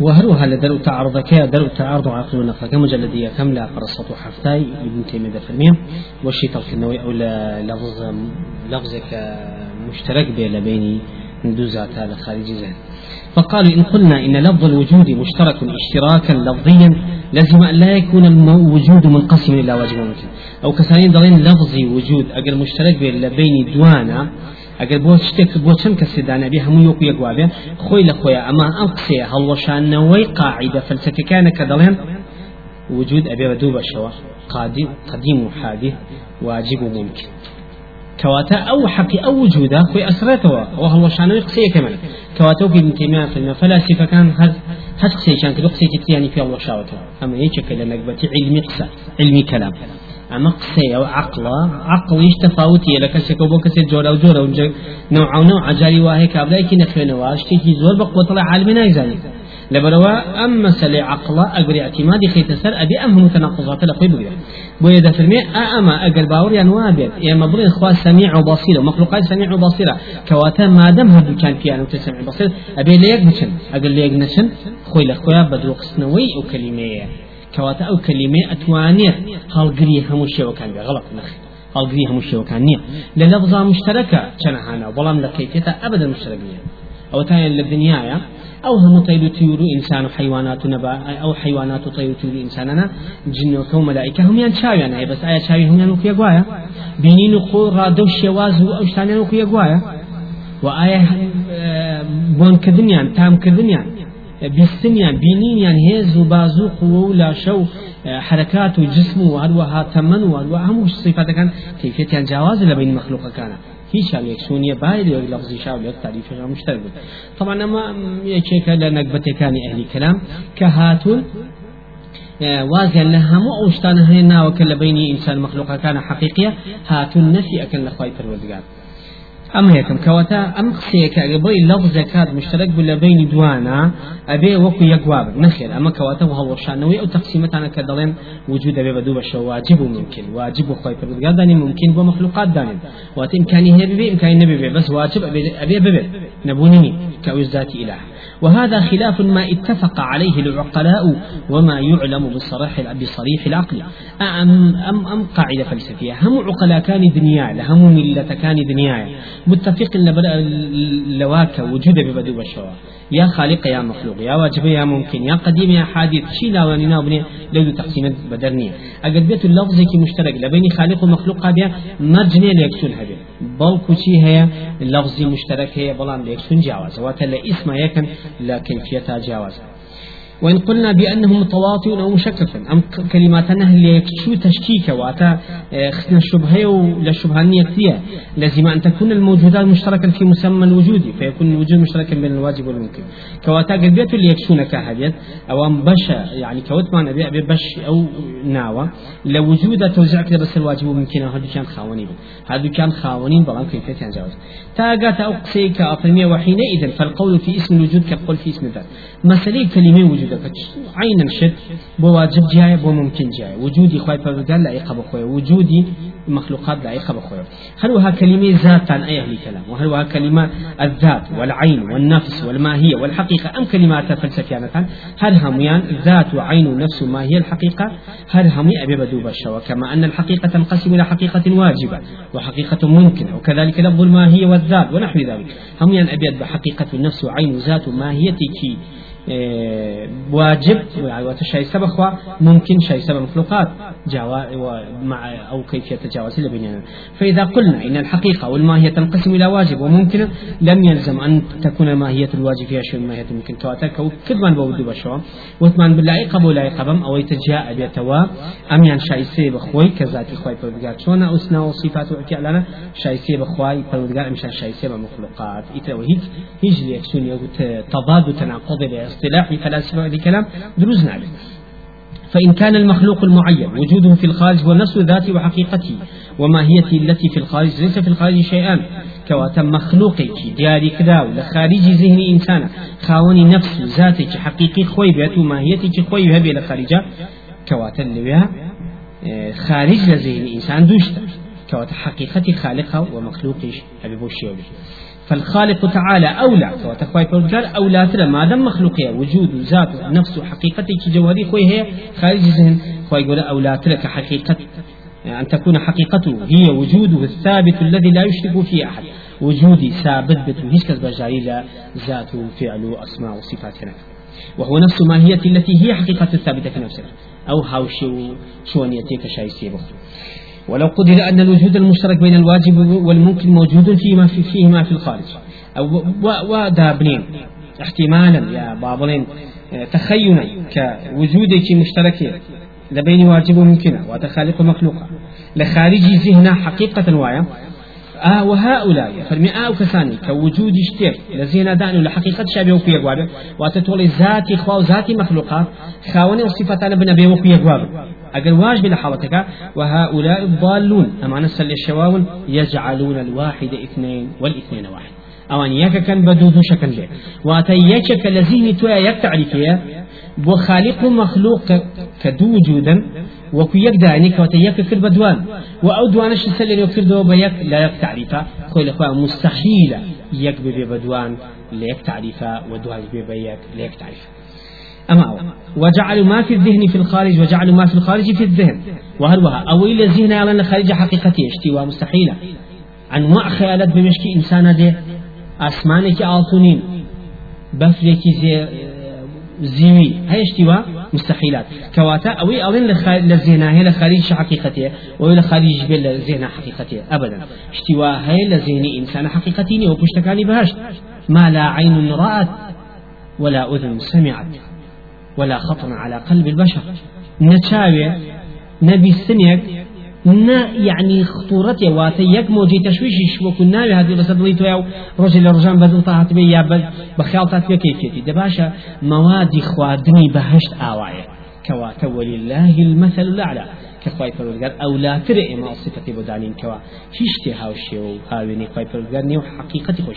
وهروها لدرء تعارض كيا درء تعارض عقل ونقل كم كم لا قرصة حفتاي؟ ابن تيمية فرمية والشيء الكنوي أو لفظ لفظك مشترك بين بين ندوزات هذا خارج ذهن. فقالوا إن قلنا إن لفظ الوجود مشترك اشتراكا لفظيا لازم أن لا يكون الوجود منقسما إلى واجب ممكن أو كثيرين ضلين لفظي وجود أجل مشترك بين دوانا ئەگەر بۆ شتێک بۆ چەند کەسی دانەبی هەموو یەکو یەکوابێ خۆی لە خۆیان ئەمە ئەم قسەیە هەڵوەشانەوەی قاعدە فەلسفەکانە کە دەڵێن وجود أبي بدو بشوا قادم قديم وحادث واجب وممكن كواتا أو حقي أو وجوده خوي أسرته وهو شانوي قصية كمان كواتا في ابن تيمية في الفلاسفة كان هذ هذ قصية كان كده يعني في الله شاوته أما هيك كلا نقبة علمي قصة علمي كلام أما قصي أو عقلة عقليش تفاوتي لك سكو بو كسي جورا وجورا ونجا نوع نوع عجالي واهي كابلا كي نخوينا واشتي كي زور بقوة طلع عالمنا يزاني لبروا أما سلي عقلة أقري اعتمادي خيت سر أبي أم متناقضات لقوي بقري بويا دا فرمي أما أقل باور يعني وابد يا مبرين إخوة سميع وبصير ومخلوقات سميع وبصيرة كواتا ما دام هدو كان في أنا وتسمع بصير أبي ليك نشن. أقل ليك نشن خوي لخويا بدو قسنوي كواتا أو كلمة أتوانيت هالقري همو شيء بي غلط نخي هالقري همو شيء وكان نية للفظة مشتركة كان بلام لكيكتا أبدا مشترك نية أو تاني للدنيا أو هم طير طيور إنسان وحيوانات نبا أو حيوانات طير طيور إنساننا جن وكو ملائكة هم يعني شاوي بس آية شاوي هم يعني كيا بينين وقو رادو شواز أو شتانيان كيا قوايا وآية بون كدنيان تام كدنيان بیستنیان بینینیان هێز و بازوو قوە و لاشە و حركات و جسم و هەروەها تەمەن و هەروە هەموو صفاتەکان کەیفێتیان جیاواز لە بین مەخلوقەکانە هیچ یەکسونیە باید لەوەی لەفزی شاو لەوە تاریفەکان مشتەر بوو طبعا ئەمە یەکێکە لە نەکبەتەکانی ئەهلی کەلام کە هاتون وازیان لە هەموو ئەو شتانە هەیە ناوەکە لە بینی ئینسان مەخلوقەکانە حەقیقیە هاتون نەفی ئەکەن لە خوای پەروەردگار أما هيكم؟ كواتا أم قصيك أبي لفظ زكاة مشترك بلا بين دوانا. أبي وكو يقواب. نخير. أما كواتا وهو شانوي أو تقسيمة أنا كدلين وجود أبي بدو بشو. واجب ممكن. واجب وخوي فرد. داني ممكن بمخلوقات داني. وات إمكاني هي ببي إمكاني نبي بس واجب أبي أبي ببي. نبوني كأوز ذاتي إله. وهذا خلاف ما اتفق عليه العقلاء وما يعلم بصريح بصريح العقل. أم أم أم قاعدة فلسفية؟ هم عقلاء كان دنيا هم ملة كان دنيا متفق لواك وجود ببدو بشوا يا خالق يا مخلوق يا واجب يا ممكن يا قديم يا حادث. شي لا وننا بني لو تقسيم بدرنية أجد بيت اللفظ كي مشترك. لبين خالق ومخلوق هذا مرجني ليكسون هذا بل شي هي اللفظ مشترك هي بلان ليكسون جاوز. وتلا اسم يكن لا كيفية جاوز. وإن قلنا بأنه متواطئ أو مشكك أم كلماتنا اللي شو تشكيك وأتا آه، خسنا الشبهة ولا الشبهانية لازم أن تكون الموجودات مشتركا في مسمى الوجود فيكون الوجود مشتركا بين الواجب والممكن. كوأتا قلبيت اللي يكشون كهديت أو أم بشا يعني كوت نبي أبي بش أو ناوى لوجود توزيع كده بس الواجب والممكن هذا كان خاونين. هذا كان خاونين بلان كيفية ينجاوز تاقات أو قسيك أطرمية وحينئذ فالقول في اسم الوجود كالقول في اسم الذات. مسألة كلمة وجود عینن شت بۆ واجب جایە بۆ ممکن جایە وجودی خی پەروەردگار لایقە بخۆی وجودی مخلوقات لایقە بخۆی هەروەها كلمة ذات عن أهل الكلام وهروها كلمة الذات والعين والنفس والماهية والحقيقة أم كلمات فلسفيانة هل هميان ذات وعين ونفس ما هي الحقيقة هل همي أبي بدو بشا كما أن الحقيقة تنقسم إلى حقيقة واجبة وحقيقة ممكنة وكذلك لفظ الماهية والذات ونحو ذلك. هميان أبيض بحقيقة النفس وعين ذات ماهيتك واجب وتشايسة بخوا ممكن شايسة مخلوقات جوا مع أو كيفية تجاوز بيننا. فإذا قلنا إن الحقيقة والماهية تنقسم إلى واجب وممكن لم يلزم أن تكون ماهية الواجب فيها شيء ماهية ممكن. تواتك أو كدمان بودو بشوا. وثمان بالله قبول لا قبم أو يتجاء بيتوا. أم ين شايسة بخوي كذات خوي فرودقار شون أسنا وصفات وعتيالنا شايسة بخوي فرودقار مشان شايسة بمخلوقات. إتوا هيك هيج ليكسون تضاد وتناقض اصطلاح فلاسفة هذه كلام دروز عليه فإن كان المخلوق المعين وجوده في الخارج هو نفس ذاته وحقيقته وماهيته التي في الخارج ليس في الخارج شيئان كواتم مخلوقك دياري كذا لخارج ذهن إنسان خاوني نفس ذاتك حقيقي خوي بيت وماهيتك خوي هبي لخارجة كواتم اللي خارج لذهن إنسان دوشتا. كوات حقيقة خالقها ومخلوقش أبي بوشي فالخالق تعالى أولى. وتخوي فرجال أولى ترى ما دام مخلوقية وجود ذات نفس حقيقتي جواري خوي هي خارج ذهن خوي يقول أولى ترى كحقيقة. يعني أن تكون حقيقته هي وجوده الثابت الذي لا يشرك فيه أحد. وجودي ثابت بتو هيش لا ذات فعل أسماء وصفات هناك. وهو نفس ماهية التي هي حقيقة الثابتة في نفسها أو هاوشي شونيتك شايسي ولو قدر أن الوجود المشترك بين الواجب والممكن موجود فيما في فيهما في الخارج. أو ودابنين احتمالا يا بابلين تخيلا كوجودك مشترك لبين واجب وممكنة وتخالق مخلوقة لخارج ذهن حقيقة وايا آه وهؤلاء فرمي آه وكساني كوجود اشتير لزينا داني لحقيقة شابه وكي يقواب وتتولي ذاتي خوا ذاتي مخلوقات خاوني وصفتان بنبي وكي يقواب أقل واجب لحالتك وهؤلاء الضالون أما نسل الشواون يجعلون الواحد اثنين والاثنين واحد. أوان يكا كان بدودو شكل ليه وأتى يك وكو يك داني كوتا يك كل بدوان وأو دوانش سلين يكردو بيك لا يك تعريفا خوي لخوا مستحيل يك ببي بدوان ليك تعريفا ودوان ببيك ليك تعريفا أما أو وجعلوا ما في الذهن في الخارج وجعلوا ما في الخارج في الذهن. وهروها أو إلى الذهن على الخارج حقيقتي اشتوا مستحيلة ما خيالات بمشكي إنسان ده أسمانك آلتونين بفلك زي زيوي هاي اشتوا مستحيلات. كواتا أوي ألين للذهن هي لخارج حقيقته وإلى خارج بين الذهن حقيقته أبدا. اشتوا هي لذهن إنسان حقيقتين وبشتكاني بهاش. ما لا عين رأت ولا أذن سمعت ولا خطر على قلب البشر. نتشاوي نبي السنيك نا يعني خطورته واتي يك موجي تشويش وكن ناوي هذه بس دليت يا رجل رجال بدل طاعت بي يا بل بخيال طاعت بي كيفيتي دباشا مواد خوادني بهشت آوايا كواتا ولله المثل الأعلى كخواي پروردگار أو لا ترى ما صفتي بدانين كوا هیچ هاوشي و هاويني خواي پروردگار نيو حقيقتي خوش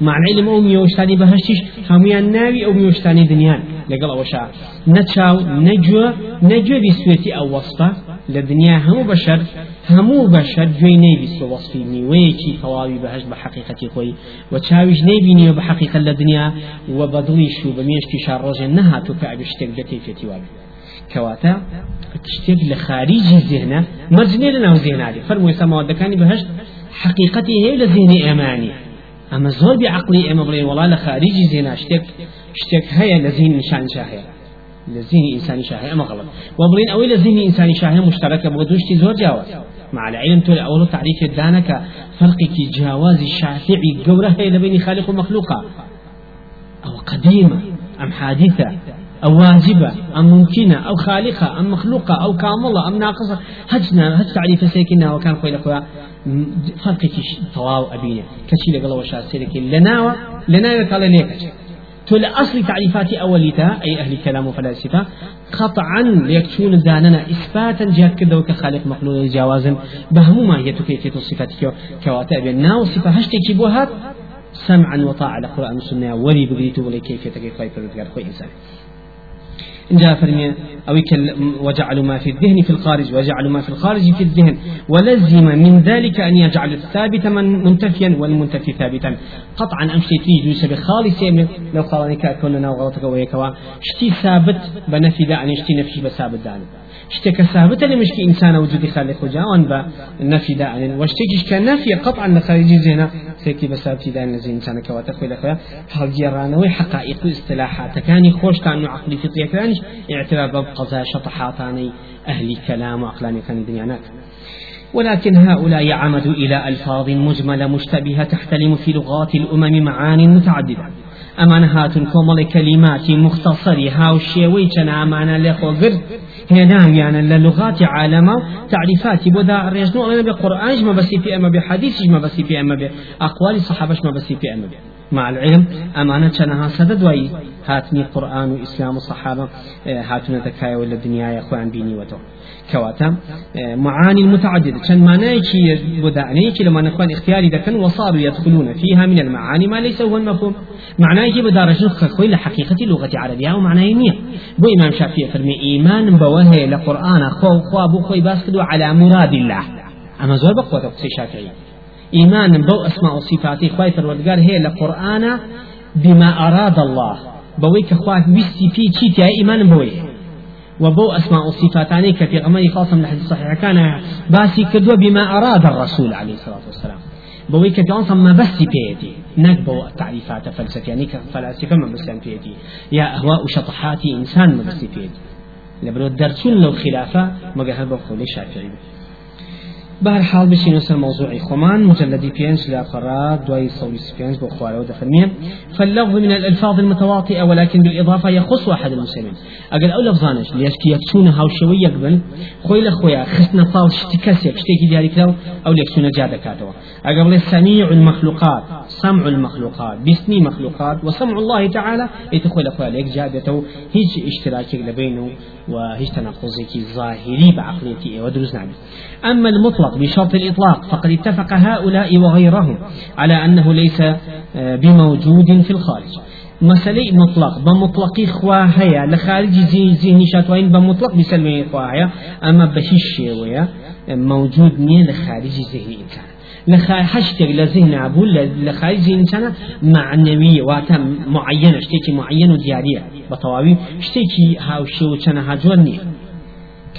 مع العلم أو ميوشتاني بهشتش هميان ناوي أو ميوشتاني دنيان لقل اوشا نتشاو نجو نجو بسويتي أو وصفه لدنيا همو بشر همو بشر جوي نيبي سو وصفي نيويكي تواوي بهش بحقيقتي خوي وتشاويش نيبي نيو بحقيقة لدنيا وبدلي شو بميشتي شار رجل نها تكعب اشتك بكيفيتي وابي كواتا تشتك لخارج الذهن مرجني لنا ذهن علي فرمو يسمى ودكاني بهش حقيقتي هي لذهن اماني اما زور بعقلي اما بلين والله لخارج الذهن اشتك اشتك لذهن انساني شاهي اما غلط وبلين اوي لذهن انساني شاهي مشتركه بغدوشتي زور جاوز مع العلم تولي أول تعريف الدانك فرقك جواز الشافعي قوله هي لبين خالق ومخلوقة أو قديمة أم حادثة أو واجبة أم ممكنة أو خالقة أم مخلوقة أو كاملة أم ناقصة هجنا هج تعريف سيكنا وكان خوي لخويا فرقك طواو أبينا كشي لقلا وشا سيرك لناوة لناوة قال ليك تول أصل تعريفات أوليتا أي أهل الكلام وفلاسفة قطعا ليكتون داننا إثباتا جهة كذا وكخالق مخلوق جوازا بهمو ما هي كيفية الصفات كواتا بأنه صفة هشتكي بوهات سمعا وطاعة القرآن والسنة ولي بقريتو ولي كيفية كيف يفرد إنسان. جاء فرمي أو وجعلوا ما في الذهن في الخارج وجعلوا ما في الخارج في الذهن. ولزم من ذلك أن يجعل الثابت من منتفيا والمنتفي ثابتا. قطعا أمشي تيجي سبي خالص لو قال كنا وغلطك ويكوا شتي ثابت بنفي دا أن يشتي نفي بثابت داني شتك ثابت لمشكي إنسان وجود خالق وجاء بنفي دا واشتكيش كنفي قطعا لخارج الذهن سيكي بسابتي دان نزي إنسان كواتا خوي لخويا هل جيرانوي حقائق اصطلاحات كاني خوش كانوا عقلي فطري كانش اعتبار بقضاء شطحاتاني أهل كلام وأقلام كان الدنيا ولكن هؤلاء عمدوا إلى ألفاظ مجملة مشتبهة تحتلم في لغات الأمم معان متعددة. أمان هاتون كومل كلمات مختصرة هاو الشيوي كان أمانا لخو قرد هنا يعني للغات عالمه تعريفات بودا ريجنو أنا بقرآن ما بس في أما بحديث ما بس في أما بأقوال الصحابة ما بس في أما مع العلم. أمانة كانها سدد وي هاتني قرآن وإسلام الصحابة هاتنا تكايا ولا الدنيا يا أخوان بيني وتو كواتا معاني متعددة كان معنايكي بدأنيكي لما نكون اختياري ذكن وصاروا يدخلون فيها من المعاني ما ليس هو المفهوم. معنايكي بدارج خوي لحقيقة اللغة العربية ومعناه نية بو إمام شافعي فرمي إيمان بوهي لقرآن خو خو خوي باسكدو على مراد الله. أما زور بقوة شافعي إيمان بو أسماء وصفاتي خواي فرودقار هي لقرآن بما أراد الله. بويك خواي ويستي في تشيتي إيمان بوي. وبو أسماء وصفاتاني كفي غمري خاصة من الحديث الصحيح كان باسي كدوا بما أراد الرسول عليه الصلاة والسلام. بوي كفي أنصم ما بس بيتي نك بو التعريفات فلسفة. يعني فلسفة ما بس بيتي يا أهواء شطحات إنسان ما بس بيتي لبرو درسون لو خلافة ما قهر بقول الشافعي بهر حال بشين وسر موضوع خمان مجلد بينج لا قرار دواي صوي سبينج بخواره ودفرمية فاللفظ من الألفاظ المتواطئة ولكن بالإضافة يخص أحد المسلمين أقل أو لفظانش ليشكي يكسون هاو شوي يقبل خوي لخويا خسنا فاو شتكسي شتيكي دياري كلاو أو ليكسون جادة كاتوا أقل سميع المخلوقات سمع المخلوقات باسم مخلوقات وسمع الله تعالى يتخوي لخويا ليك جادته هيج اشتراكي لبينه وهيج تناقضي ظاهري بعقليتي ودروز نعمل أما المطلق بشرط الإطلاق فقد اتفق هؤلاء وغيرهم على أنه ليس آه، بموجود في الخارج. مسألة مطلق بمطلق خواهية لخارج ذهن شاتوين بمطلق بسلمي خواهية أما بهش شيوية موجود نية لخارج ذهن إنسان لخارج حشتك لذهن أبو لخارج ذهن إنسان معنوية واتا معينة شتيكي معينة وديارية بطواوي شتيكي هاو شو چنا هاجوني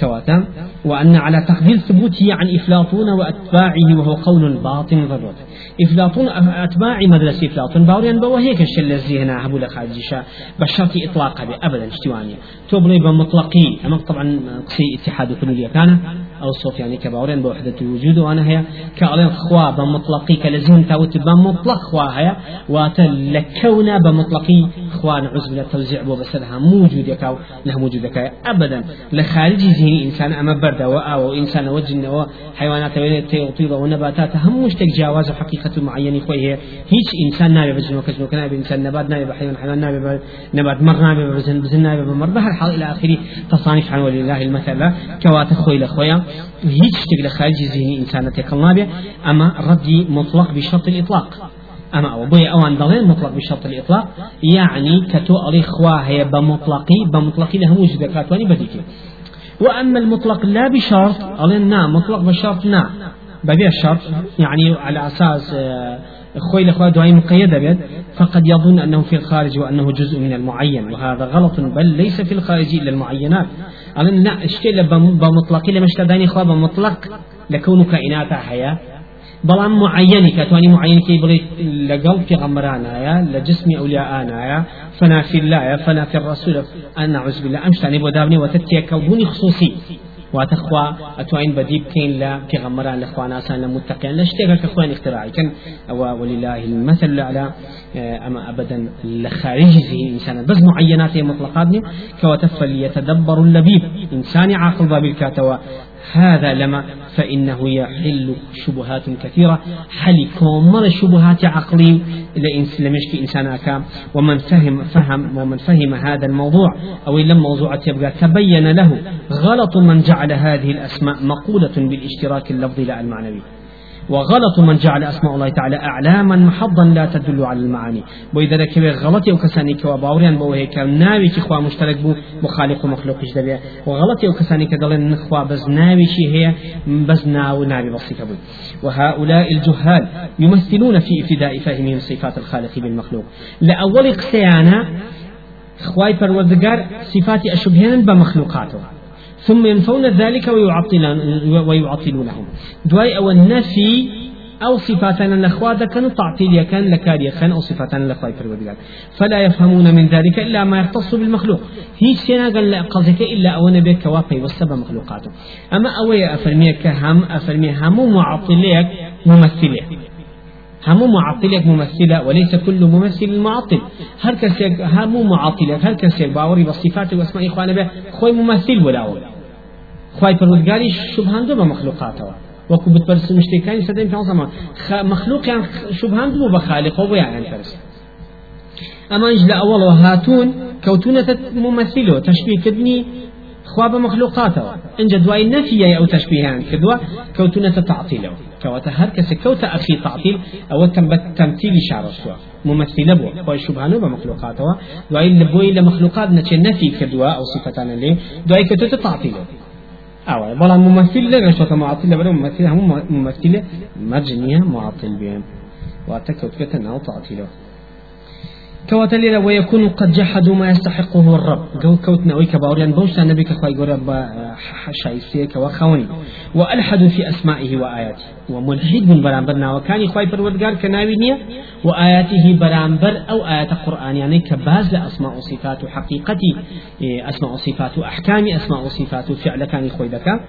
كواتا وأن على تقدير ثبوته عن إفلاطون وأتباعه وهو قول باطن ضرورة. إفلاطون أتباع مدرسة إفلاطون باوريان بوا هيك الشل الزهنا هبو لخارجيشا بشرط إطلاق هذه أبدا اشتوانية تبني بمطلقي أما طبعا قصي اتحاد كل كان أو صوت يعني كباورين بوحدة الوجود وأنا هي كألين خوا بمطلقي كلزم تاوت بمطلق خوا هي وتلكونا بمطلقي خوا نعوذ بالله توزيع بو بسدها. موجود يكاو له موجود يكاو أبدا. لخارج ذهن إنسان أما برد وآو وإنسان وجن وحيوانات وطيبة ونباتات هم مشتك جواز حقيقة معينة خوي هي. هيش إنسان نابي بجن وكجن وكنابي إنسان نبات نابي بحيوان حيوان نابي نبات مر نابي بزن بزن نابي بمر بهر حال إلى آخره تصانيف عن ولله المثل كوات خوي لخويا هيج شتك لخارج ذهني إنسان تكلم أما ردي مطلق بشرط الإطلاق. أما أو بي أوان دلين مطلق بشرط الإطلاق يعني كتو أري هي بمطلقي بمطلقي له وجود كاتواني بديكي وأما المطلق لا بشرط ألين نعم مطلق بشرط نعم ببيع الشرط يعني على أساس خوي الأخوة دعاء مقيدة بيد فقد يظن أنه في الخارج وأنه جزء من المعين وهذا غلط بل ليس في الخارج إلا المعينات. لا اشتي بمطلق لما اشتداني إخوة بمطلق لكون كائنات حياة بلان معيني كتواني معين كي بلي لقلب في غمرانا لجسم أولياءنا يا فنا في الله فنا في الرسول أنا نعوذ بالله أمشتاني بودابني وتتيكوني خصوصي واتخوا اتوين بديب كين لا في غمران لاخوانا سان لمتقين لا شتيغا كخوان اختراعي كان ولله المثل الاعلى اما ابدا لخارج زي انسان بس معينات مطلقات كوتف ليتدبر اللبيب انسان عاقل باب الكاتوا هذا لما فإنه يحل شبهات كثيرة. حل كومر الشبهات عقلي. لم يشكي إنسان أكام. ومن فهم فهم ومن فهم هذا الموضوع أو لم موضوع تبقى تبين له غلط من جعل هذه الأسماء مقولة بالاشتراك اللفظي لا المعنوي. وغلط من جعل أسماء الله تعالى أعلاما محضا لا تدل على المعاني. وإذا ذلك غلط أو كساني كوا باوريان بو هيك ناوي كي خوا مشترك بو مخالق ومخلوق جدبيا وغلط أو كساني كدلن نخوا بز ناوي شي هي بز ناو ناوي بسيطة بو وهؤلاء الجهال يمثلون في ابتداء فهمهم صفات الخالق بالمخلوق. لأول قسيانا خواي پروردگار صفات أشبهن بمخلوقاته ثم ينفون ذلك ويعطلون ويعطلونهم. دواي أو النفي أو صفاتنا الأخوة كانوا تعطيل كان لكاريا كان أو صفاتنا الأخوة فلا يفهمون من ذلك إلا ما يختص بالمخلوق. هي سينا قال قصدك إلا أو نبي كوافي والسبب مخلوقاته أما أوي أفرميك هم أفرمي هم معطليك ممثليك همو معطلك ممثلة وليس كل ممثل معطل. هر كسيك معطلك هر كسيك باوري بالصفات واسماء إخوانا به خوي ممثل ولا ولا خوي پروردگاری شبهان دو بمخلوقاته وكو بتبرس مشتكاني سدين في عظمة مخلوق يعني شبهان دو بخالق هو يعني فرس أما إجل أول وهاتون كوتونة ممثله تشبيه كدني خواب مخلوقاته إن جدواي نفي أو تشبيهان كدوا كوتونة تعطيله كواتا هر كسي كوتا أخي تعطيل أو تنبت تمثيل شعر السوا ممثلة بو. خوي شبهانو بمخلوقاته دواي لبوي لمخلوقات نتي نفي كدوا أو صفتان لي دواي كتوتا تعطيله أو بلا ممثل لغة شو معطل بلا ممثل هم ممثل مجنية معطل بهم. واتكوت كتنا وتعطيله كوات ليلة ويكون قد جحدوا ما يستحقه الرب. جو كوتنا ويك باوريان بوشتا نبي كخواي قرب شايفيك وخوني وألحدوا في أسمائه وآياته. وملحد من برامبرنا وكان يخواي پروردگار كناوينية وآياته برامبر أو آيات القرآن يعني كباز لأسماء وصفات حقيقتي أسماء وصفات أحكام أسماء وصفات فعل كان يخوي ذكا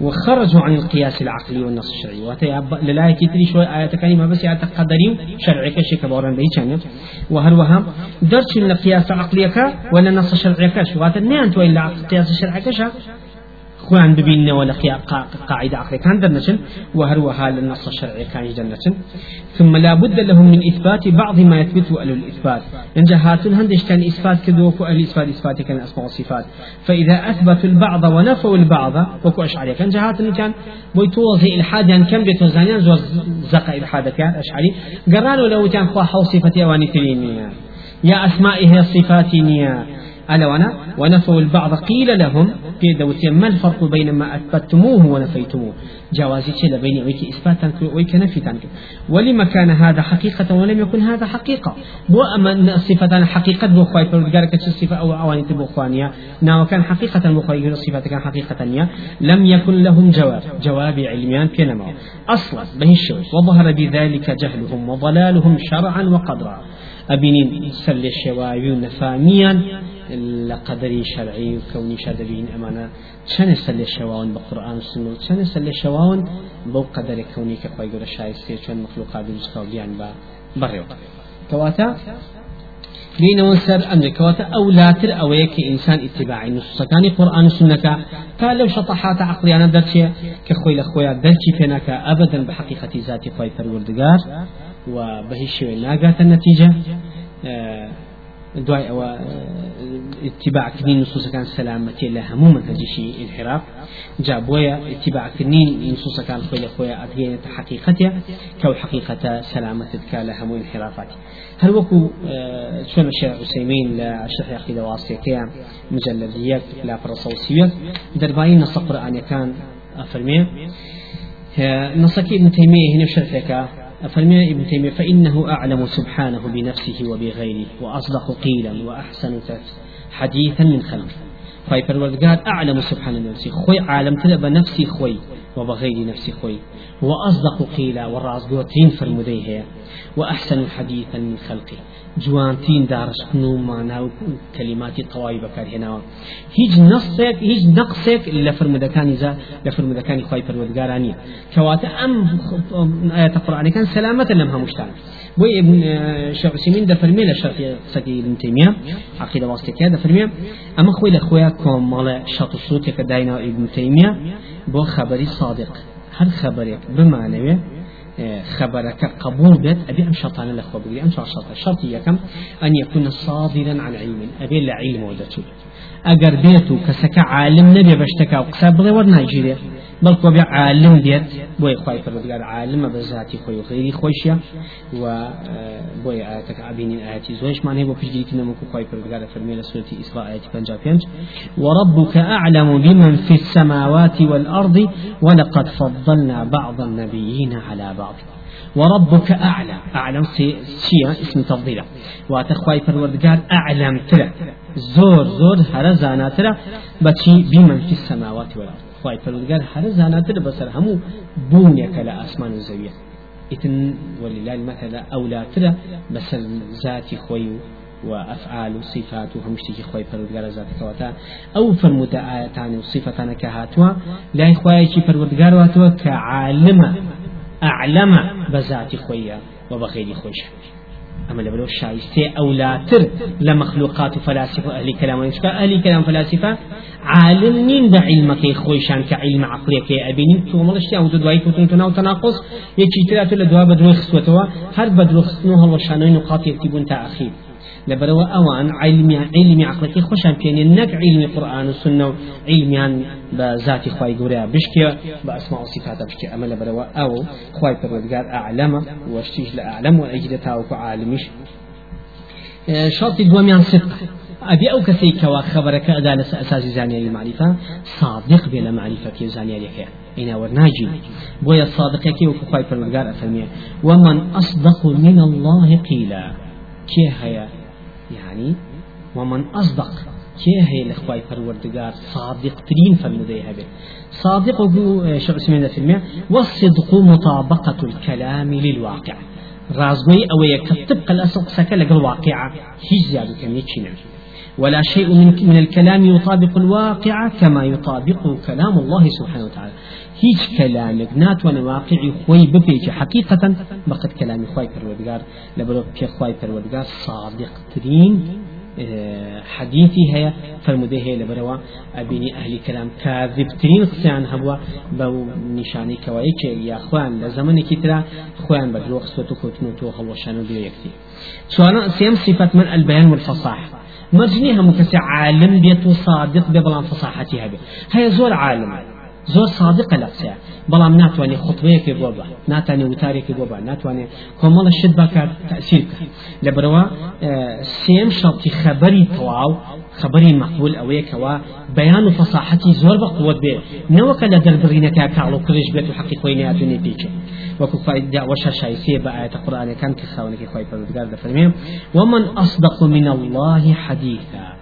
وخرجوا عن القياس العقلي والنص الشرعي. واتي للا كتري شوي آيات كريمة بس آيات قدري شرعي كشي كبوران بيتشان وهروها درش لقياس عقليك ولا نص شرعي كش واتي نيان توي قياس الشرعي خوان ببين ولا قاعدة عقلية كان درنشن وهروها للنص الشرعي كان جنة ثم لا بد لهم من إثبات بعض ما يثبته أهل الإثبات. ينجهاتون هندش كان إثبات كذوك أهل الإثبات إثبات كان أسماء وصفات. فإذا أثبتوا البعض ونفوا البعض وكو أشعري. كان جهاتون كان بيتوظي إلحاد يعني كم بيتوزانيان زور زق إلحاد كان أشعري. قرانوا لو كان خواها وصفتي أواني تريني. يا أسمائه صفاتي ألا وأنا؟ ونفوا البعض. قيل لهم في دوتين ما الفرق بين ما أثبتموه ونفيتموه جوازي شيء بين ويك إثباتا ويك نفيتا ولما كان هذا حقيقة ولم يكن هذا حقيقة؟ بو أما صفة حقيقة بو خواي فرقارك الصفة أو أواني تبو خوانيا نا وكان حقيقة بو خواي الصفة كان حقيقة لم يكن لهم جواب. جواب علميان كنما أصلا به الشوش وظهر بذلك جهلهم وضلالهم شرعا وقدرا. أبينين سل لقدري شرعي وكوني شادبين أمانة شان سل الشواون بقرآن والسنة؟ شان سل الشواون بو قدر كوني كخوي قول الشايستي شان مخلوقات بجسكا وبيان با. بريو. كواتا؟ بين وسر أمر كواتا أو لا تر أويك إنسان اتباعي نصوص كان قرآن السنة تا لو شطحات عقلي أنا درتي كخوي لخويا درتي فينك أبدا بحقيقة ذاتي خوي فروردقار وبهي ناقات النتيجة. آه دواي أو اتباع كنين نصوص كان سلامتي لها مو منهج شيء انحراف. جابويا اتباع كنين نصوص كان خويا خويا أدهية حقيقتها كو حقيقة سلامتك لها مو انحرافات هل وكو شون الشيخ عثيمين لشرح أخي واسطة مجلديات لا فرصوصية درباين نص قرآن كان أفرمي نصك ابن تيمية هنا شرحك أفرمي ابن تيمية فإنه أعلم سبحانه بنفسه وبغيره وأصدق قيلا وأحسن حديثا من خلقه. خواهي پروردگار أعلم سبحانه نفسي خوي عالم تلا بنفسي خوي. وبغير نفسي خوي. وأصدق قيلا والرازقوتين فرمديه وأحسن حديثا من خلقه جوانتين دارشتن ومعنى كلمات الطوائب بكار هنا هيج نقصك هيج نقصك لفرمدكان إذا لفرمدكان خواهي پروردگارانية كواتا أم آية القرآن كان سلامة لمها مشتان وابن شيخ عثيمين ده فرمي لشرح سدي ابن تيمية عقيدة واسطة ده فرمي أما خوي لأخويا كوم مال شط الصوت كداينا ابن تيمية بو خبري صادق. هر خبرك بمعنى خبرك قبول بيت أبي أم شرطان الأخوة بقولي أم شرط الشرط يكم أن يكون صادرا عن علم. أبي العلم ودته أجر بيتو كسك عالم نبي بشتكى وقساب بغي ورنا يجري بل بێ عالم دێت بۆی خی پەرودگار عالمە بە ذاتی خۆی و غیری خۆشیە و ئاەتەکە ئابینین ئاەتی زۆشمان هەیە بۆ پشگیری نەمەکو خی پەرودگارە فەرمی لە سوەتی ئیسرا ئاەتی پنج. پێنج وربك أعلم بمن في السماوات والأرض ولقد فضلنا بعض النبيين على بعض. وربك أعلم أعلم شيء اسم تفضيله واتخواي فروردقار أعلم ترى زور زور هرزانا ترى بتشي بمن في السماوات والأرض. خواهی پروردگار هر زاناتر بسر همو بونيك لا أسمان الزوية إتن ولله المثل أولاتر بسر ذاتي خوي وأفعال وصفات وهمشتي خوي پروردگار ذات كواتا أو فرموت آياتان وصفتان كهاتوا لا خوي پروردگار واتوا كعالم أعلم بذات خويا وبغير خوش. أما لبلو شايستي أولاتر لمخلوقات فلاسفة أهل كلام. أهل كلام فلاسفة عالم نين دا علمك خويشان كعلم عقلك أبيني تو ملشتي أو تدواي كنتم تناو تناقص. يجي تلاتو لدوا بدرو خسوتوا هر بدرو خسنوها وشانوين نقاط يكتبون تأخير. لبروا أوان علمي علمي عقلك خوشان بيني نك علمي قرآن والسنة علميان بذات خواي قوريا بشكي بأسماء وصفات بشكي أما لبروا أو خواي پروردگار أعلم واشتيج لأعلم وأجدتا وكو عالمش شرط دواميان صدق. أبي أو كسي كوا خبرك أساس زانية المعرفة صادق بلا معرفة كي زانية لك إنا ورناجي بويا الصادق كي وكفاي فرمجار أفهمي ومن أصدق من الله قيلا كي هيا يعني ومن أصدق كي هي الإخوة فروردگار صادق ترين فرمودي هبه صادق هو شو اسمه في والصدق مطابقة الكلام للواقع. رازقي أو يكتب الأصل سكا لقى الواقع هي زيادة كم ولا شيء من, من الكلام يطابق الواقع كما يطابق كلام الله سبحانه وتعالى. هيج كلامك نات وأنا واقعي خوي ببيج حقيقة بقد كلامي خوي فرودقار لبرو في خوي فرودقار صادق ترين آه، حديثي هي فرموده هي لبروا أبيني أهل كلام كاذب ترين قسان هبوا بو نشاني كوايك يا أخوان لزمن كترا أخوان بدلو خصوتو كوتنو تو خلوشانو بيو يكتي سوانا سيم صفة من البيان والفصاحة مجني هم كسي عالم بيت صادق ببلان فصاحتي هبه هي زور عالم زور صادق لقسا بلام ناتواني خطبيك بوبا ناتواني وتاريك بوبا ناتواني كمال الشد باكار تأثير لبروا آه سيم شرطي خبري تواو خبري مقبول أوي كوا بيان فصاحتي زور بقوة بي نوكا لدربرينك كعلو كريش بيت وحقي خويني أتوني بيجي وكو فايدة وشا شايسية بآية القرآن كان كخاونك خوي فردقار دفرميم ومن أصدق من الله حديثا.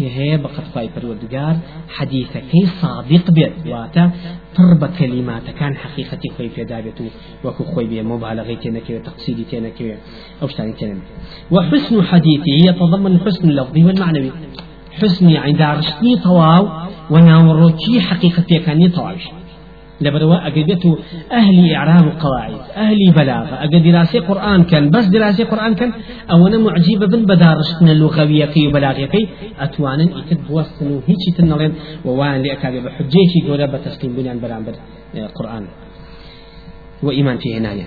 هي بقد خواي پروردگار حديثك صادق بيت. واتا تربى كلمات كان حقيقة خوي في دابته وكو خوي بي مبالغة تنكي وتقصيدي تنكي أو شتاني تنمي وحسن حديثه يتضمن الحسن اللفظي والمعنوي. حسن يعني دارشتني طواو وناوروكي حقيقة كان طواوش لبروا أجدته أهل إعراب قواعد أهل بلاغة. أجد دراسة قرآن كان بس دراسة قرآن كان أو أنا معجبة بن بدارشتنا اللغوية كي وبلاغية كي. أتوانا إكد بوستنو هيك تنلين ووان لأكاد بحجيتي قولة بتسليم بنيان برامبر آه، قرآن. وإيمان فيه هنايا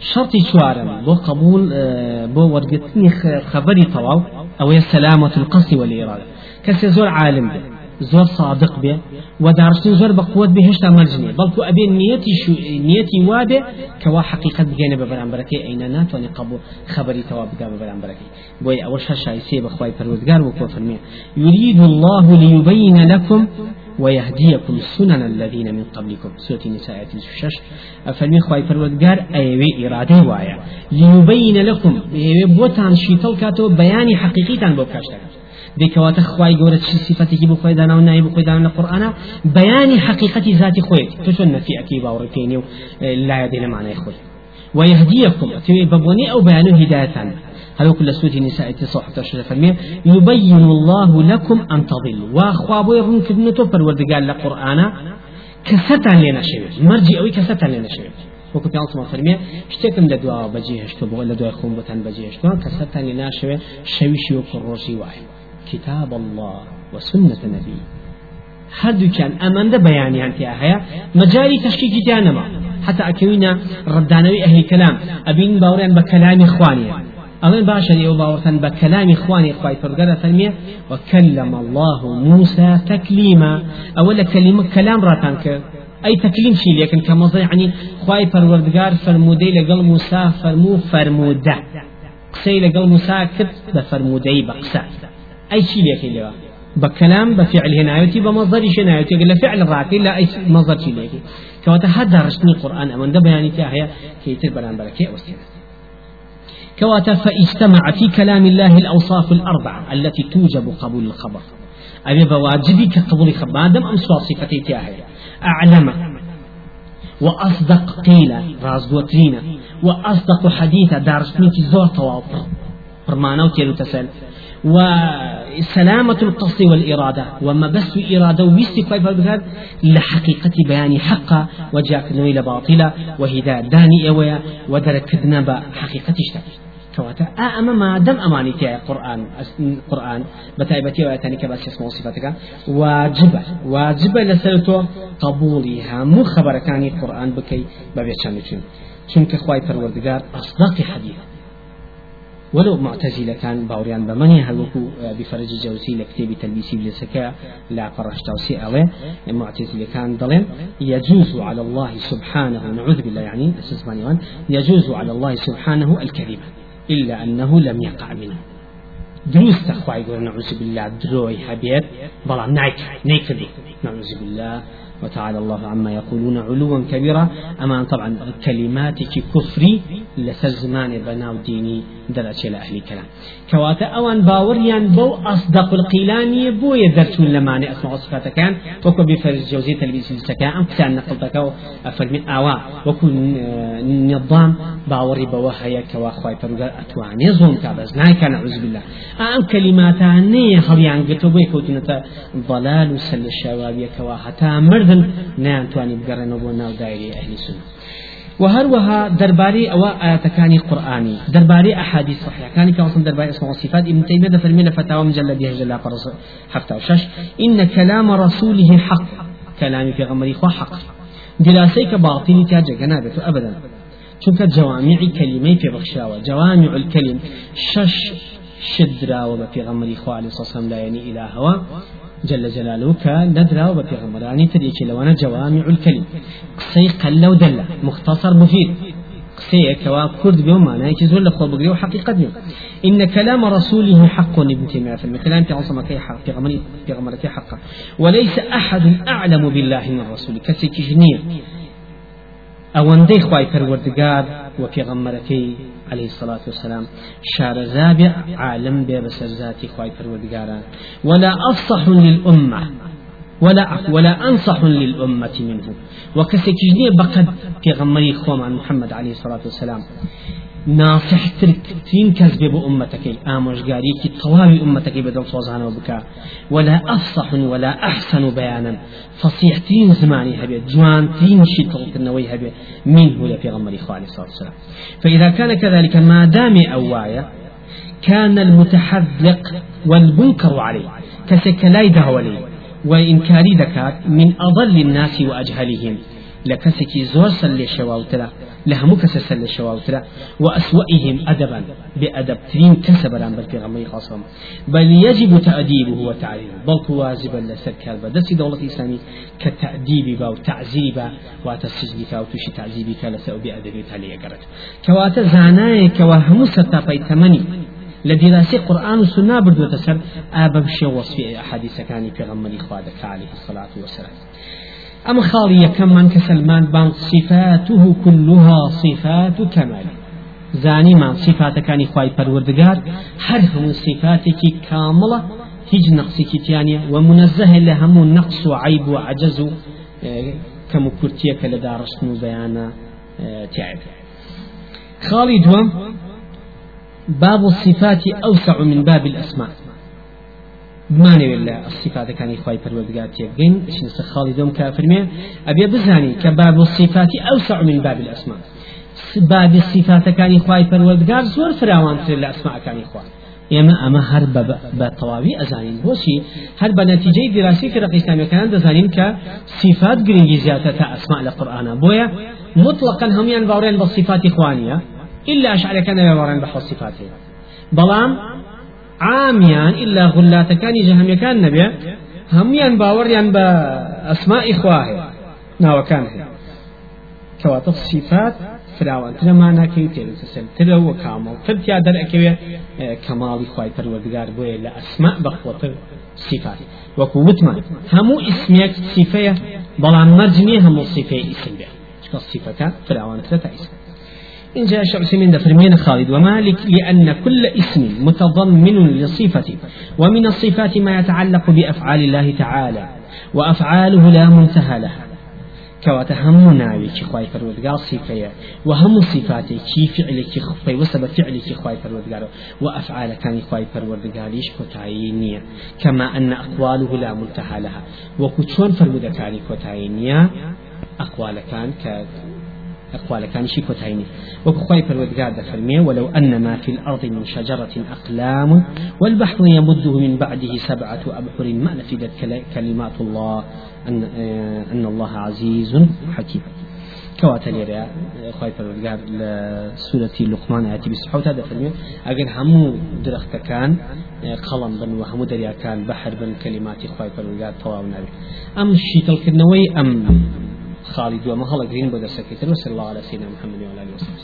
شرطي شوارم بو قبول آه، بو ورقتني خبري طواو أو سلامة القصد والإرادة كسي زور عالم به زور صادق به ودارستن زور بقوة به هشتا مرجني بلكو أبي نيتي شو نيتي وابه كوا حقيقة بجانب ببران بركي أين ناتواني قبو خبري تواب بقى ببران بركي بوي أول شاشا يسيب أخواي پروردگار وكو فرمي يريد الله ليبين لكم ويهديكم سنن الذين من قبلكم سورة النساء الشش فرمي خواي فرودگار أيوي إرادة وايا ليبين لكم بوتان شيطل كاتو بياني حقيقي تان بوكاشتك بكوات خواي جورة شي صفتي بو خوي دانا وناي بو خوي دانا القرآن بيان حقيقة ذات خوي. تشون في أكيبا وركيني لا يدين معنى خوي. ويهديكم تبي ببوني أو بيان هداية هذا كل سورة النساء تصح تشرف فرمي يبين الله لكم أن تضلوا. وأخوابو يرون كدنتو قال القرآن كستا لنا شيء مرجي أوي كستا لنا شيء وەکو پیانسمان فەرمێ شتێکم لە دوا بەجێ هێشتۆ بۆ لە دوای خۆم بتان بەجێ هێشتوە کە سەرتانی ناشوێ شەویشی وەکو ڕۆژی وایە كتاب الله وسنة نبي. هردو كان أمان ده بياني أنت هيا مجالي تشكيك جانما حتى أكوينا ردانوي أهل كلام. أبين باوريان بكلام إخواني. أظن باشا يو باورتان بكلام إخواني إخواني فرقادة فرمية وكلم الله موسى تكليما. أولا كلمة كلام راتان أي تكليم شيء لكن كما يعني خواي فروردگار فرمودي لقل موسى فرمو فرمودة. قسي لقل موسى كت بفرمودي بقسا أي شيء لك اللي بكلام بفعل هنا يأتي بمصدر شيء يأتي قال فعل راكي لا أي مصدر شيء لك كواتا هذا رشني القرآن أمن ده بياني تاهي كي تربلان بركي أوسينا كواتا فاجتمع في كلام الله الأوصاف الأربعة التي توجب قبول الخبر. أبي بواجبي كقبول خبر ما دام أمس صفتي تاهي أعلم وأصدق قيل رازدوترين وأصدق حديث دارسني في زور تواطر فرمانا وتيلو تسأل. وسلامة القصد والإرادة. وما بس إرادة ويستي كيف بهذا لحقيقة بيان حقا وجاك نويل باطلة وهداية داني أويا ودرك كذنب حقيقة اشتاك كواتا أما ما دم أماني تاع قرآن قرآن بتايبتي ويتاني كباس اسمه صفاتك. واجبة واجبة لسلتو قبولها مو خبر كان القرآن بكي ببيتشان چونك خواي پروردگار أصدق حديث ولو معتزلة كان باوريان بمني هلوكو بفرج جوزي لكتاب تلبيسي بلسكا لا فرش توسي أوي معتزلة كان ضلين يجوز على الله سبحانه نعوذ بالله يعني يجوز على الله سبحانه الكذب إلا أنه لم يقع منه. دروست أخوي نعوذ بالله دروي حبيت بلا نايك نيكدي نعوذ بالله. وتعالى الله عما يقولون علوا كبيرا. أما طبعا كلماتك كفري لسر زمان بناو ديني درجة لأهل كلام كواتا أوان باوريان بو أصدق القيلاني بو يدرسون لماني أسمع صفاتا كان وكو بفرز جوزي تلبيس السكان أم كتان نقلتك أفرمي آوا وكو نظام باوري بوهايا كوا خواي فرقا أتواني زوم كابز ناي كان أعوذ بالله. أم كلماتا نية هليان قلتو بو يكوتنتا. ضلال سل الشوابية كوا حتى مردن نيان تواني بقرنو بو ناو دايري أهل سنة وهروها درباري أو آياتكاني قرآني درباري أحاديث صحيحة. كان كوصل درباري اسمه وصفات ابن تيمية فرمينا فتاوى مجلد جل حتى وشش إن كلام رسوله حق كلام في غمري خو حق. دراسيك باطني تاجا جنابته أبدا. چونك جوامع كلمة في بخشاوة جوامع الكلم شش شدرا وبفي غمري خو عليه الصلاة والسلام لا يعني إلى هوا جل جلاله كندرا وبفي غمراني تريك لوانا جوامع الكلم قصي قل ودل مختصر مفيد قصي كوا كرد بيوم معناه كزول لخو بقري وحقيقة بيوم إن كلام رسوله حق ابن تيمية في كلام في عصمة كي حق في غمرة حق وليس أحد أعلم بالله من الرسول كسيكجنية ئەوەندەی خی پەروەردگار و پێغەممەرەکەی عليه الصلاة والسلام شار زابع عالم بي بسرزاتي خواي پروردگارا ولا أفصح للأمة ولا ولا أنصح للأمة منه. وكسكجني بقد في غمري خوم عن محمد عليه الصلاة والسلام. ناصح ترين كذب بأمتك آموشقاري كي طواوي أمتك بدل صوزانا وبكا ولا أفصح ولا أحسن بيانا فصيح تين زماني هبي جوان تين شيطل النوي هبي منه لفي غمري عليه الصلاة والسلام. فإذا كان كذلك ما دام أوايا كان المتحذق والمنكر عليه. كسكلاي دهولي وإنكاري دكات من أضل الناس وأجهلهم لكسكي زور سل شواوترا لهمو كس سل شواوترا وأسوئهم أدبا بأدب ترين كسبرا بل في غمي خاصم بل يجب تأديبه وتعليمه بل واجبا لسر كالبا دسي دولة إسلامي كتأديب با وتعزيب با وتسجن كا وتشي تعذيب كا لسأو بأدب تالي قرت. كواتا زاناي كواهمو ستاقي تمني لدراسة قرآن والسنة بردو تسر آبب شي وصف أحاديث كان في غمني خوادك عليه الصلاة والسلام. أم خالية كمان كسلمان بان صفاته كلها صفات كمال. زاني من صفات كان هر هم صفاتك كاملة هیچ نقصي كتانية ومنزه لهم نقص وعيب وعجز آه، كم كرتيك لدارسن وبيانا آه، تعب خالد باب الصفات أوسع من باب الأسماء. بمانێ لە سیفاتەکانی خی پەروەردگار تێبگەین بشین خاڵی دۆم کا فەرمێ ئەبێ بزانی کە باب الصفاتی ئەوسع من باب الأسماء. باب الصفاتەکانی خی پەروەردگار زۆر فراوانتر لە ئەسماءەکانی خوا. ئێمە ئەمە هەر بە تەواوی ئەزانین. بۆچی هەر بە نەتیجەی دیراسی فرق ئیسلامیەکان دەزانین کە صفات گرنگی زیاتر تا ئەسماء لە قورآانە. مطلقا هەمویان باوڕێن بە صفاتی خوانیە إلا أشعركان باوڕێن بە صفاتی بەڵام عامیان إلا غلاتەکانی جەهەمیەکان نەبێ هەمویان باوەڕیان بە ئەسمائی خواهەیە ناوەکان هەیە. کەواتە صفات فراوانترە ماناکەی تێسەرترە و کامڵ ترتیا دەرەکەوێ کەماڵی خی پەروەردگار بۆیە لە ئەسما بەخۆتر صفات وەکو وتمان هەموو ئیسمێک صفەیە بەڵام مەرج نییە هەموو صفەیە ئیسم بێ. چکە صفەکە فراوانترە تا ئیسم إن جاء شعسمين دفرمين خالد ومالك لأن كل اسم متضمن لصفة ومن الصفات ما يتعلق بأفعال الله تعالى وأفعاله لا منتهى لها. كواتا هم ناوي كي خواي فرودگار صفية وهم صفاتي كي فعل كي خفي وسبب فعل كي خواي فرودگار وأفعال كان خواي فرودگاريش كتاينية كما أن أقواله لا منتهى لها. فرودكاري كتاينية أقوال كان ك أقوال كان شي كوتايني. وكخوي فرودقار فرمي ولو أن ما في الأرض من شجرة أقلام والبحر يمده من بعده سبعة أبحر ما نفدت كلمات الله أن, أن الله عزيز حكيم. كواتا ليريا خوي فرودقار لسورة لقمان آياتي بسحوت هذا فرمي أجل همو درخت كان قلم بن وهمو دريا كان بحر بن كلمات خوي فرودقار طواونا أم شيتل كنوي أم خالد وما هلا جرين بدر سكيتر وصلى الله على سيدنا محمد وعلى اله وصحبه